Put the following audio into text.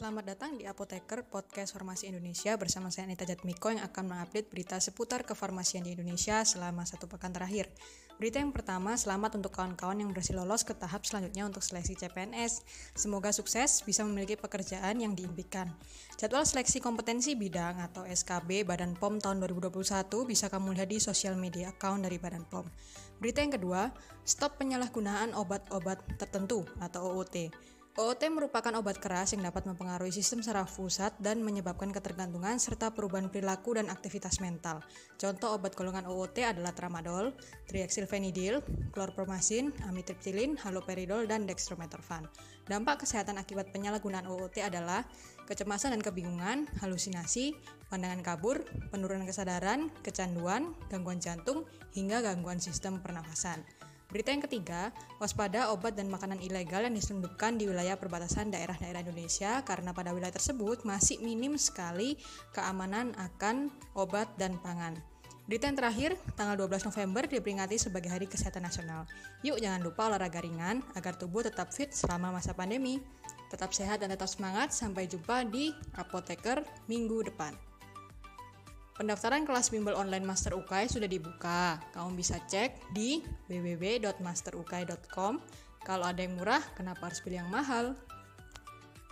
Selamat datang di Apoteker Podcast Farmasi Indonesia bersama saya Anita Jatmiko yang akan mengupdate berita seputar kefarmasian di Indonesia selama satu pekan terakhir. Berita yang pertama, selamat untuk kawan-kawan yang berhasil lolos ke tahap selanjutnya untuk seleksi CPNS. Semoga sukses bisa memiliki pekerjaan yang diimpikan. Jadwal seleksi kompetensi bidang atau SKB Badan POM tahun 2021 bisa kamu lihat di sosial media account dari Badan POM. Berita yang kedua, stop penyalahgunaan obat-obat tertentu atau OOT. OOT merupakan obat keras yang dapat mempengaruhi sistem saraf pusat dan menyebabkan ketergantungan serta perubahan perilaku dan aktivitas mental. Contoh obat golongan OOT adalah tramadol, triacylphenidil, chlorpromazine, amitriptilin, haloperidol, dan dextromethorphan. Dampak kesehatan akibat penyalahgunaan OOT adalah kecemasan dan kebingungan, halusinasi, pandangan kabur, penurunan kesadaran, kecanduan, gangguan jantung, hingga gangguan sistem pernafasan. Berita yang ketiga, waspada obat dan makanan ilegal yang diselundupkan di wilayah perbatasan daerah-daerah Indonesia karena pada wilayah tersebut masih minim sekali keamanan akan obat dan pangan. Berita yang terakhir, tanggal 12 November diperingati sebagai Hari Kesehatan Nasional. Yuk jangan lupa olahraga ringan agar tubuh tetap fit selama masa pandemi. Tetap sehat dan tetap semangat, sampai jumpa di Apoteker minggu depan. Pendaftaran kelas bimbel online Master UKAI sudah dibuka. Kamu bisa cek di www.masterukai.com. Kalau ada yang murah, kenapa harus pilih yang mahal?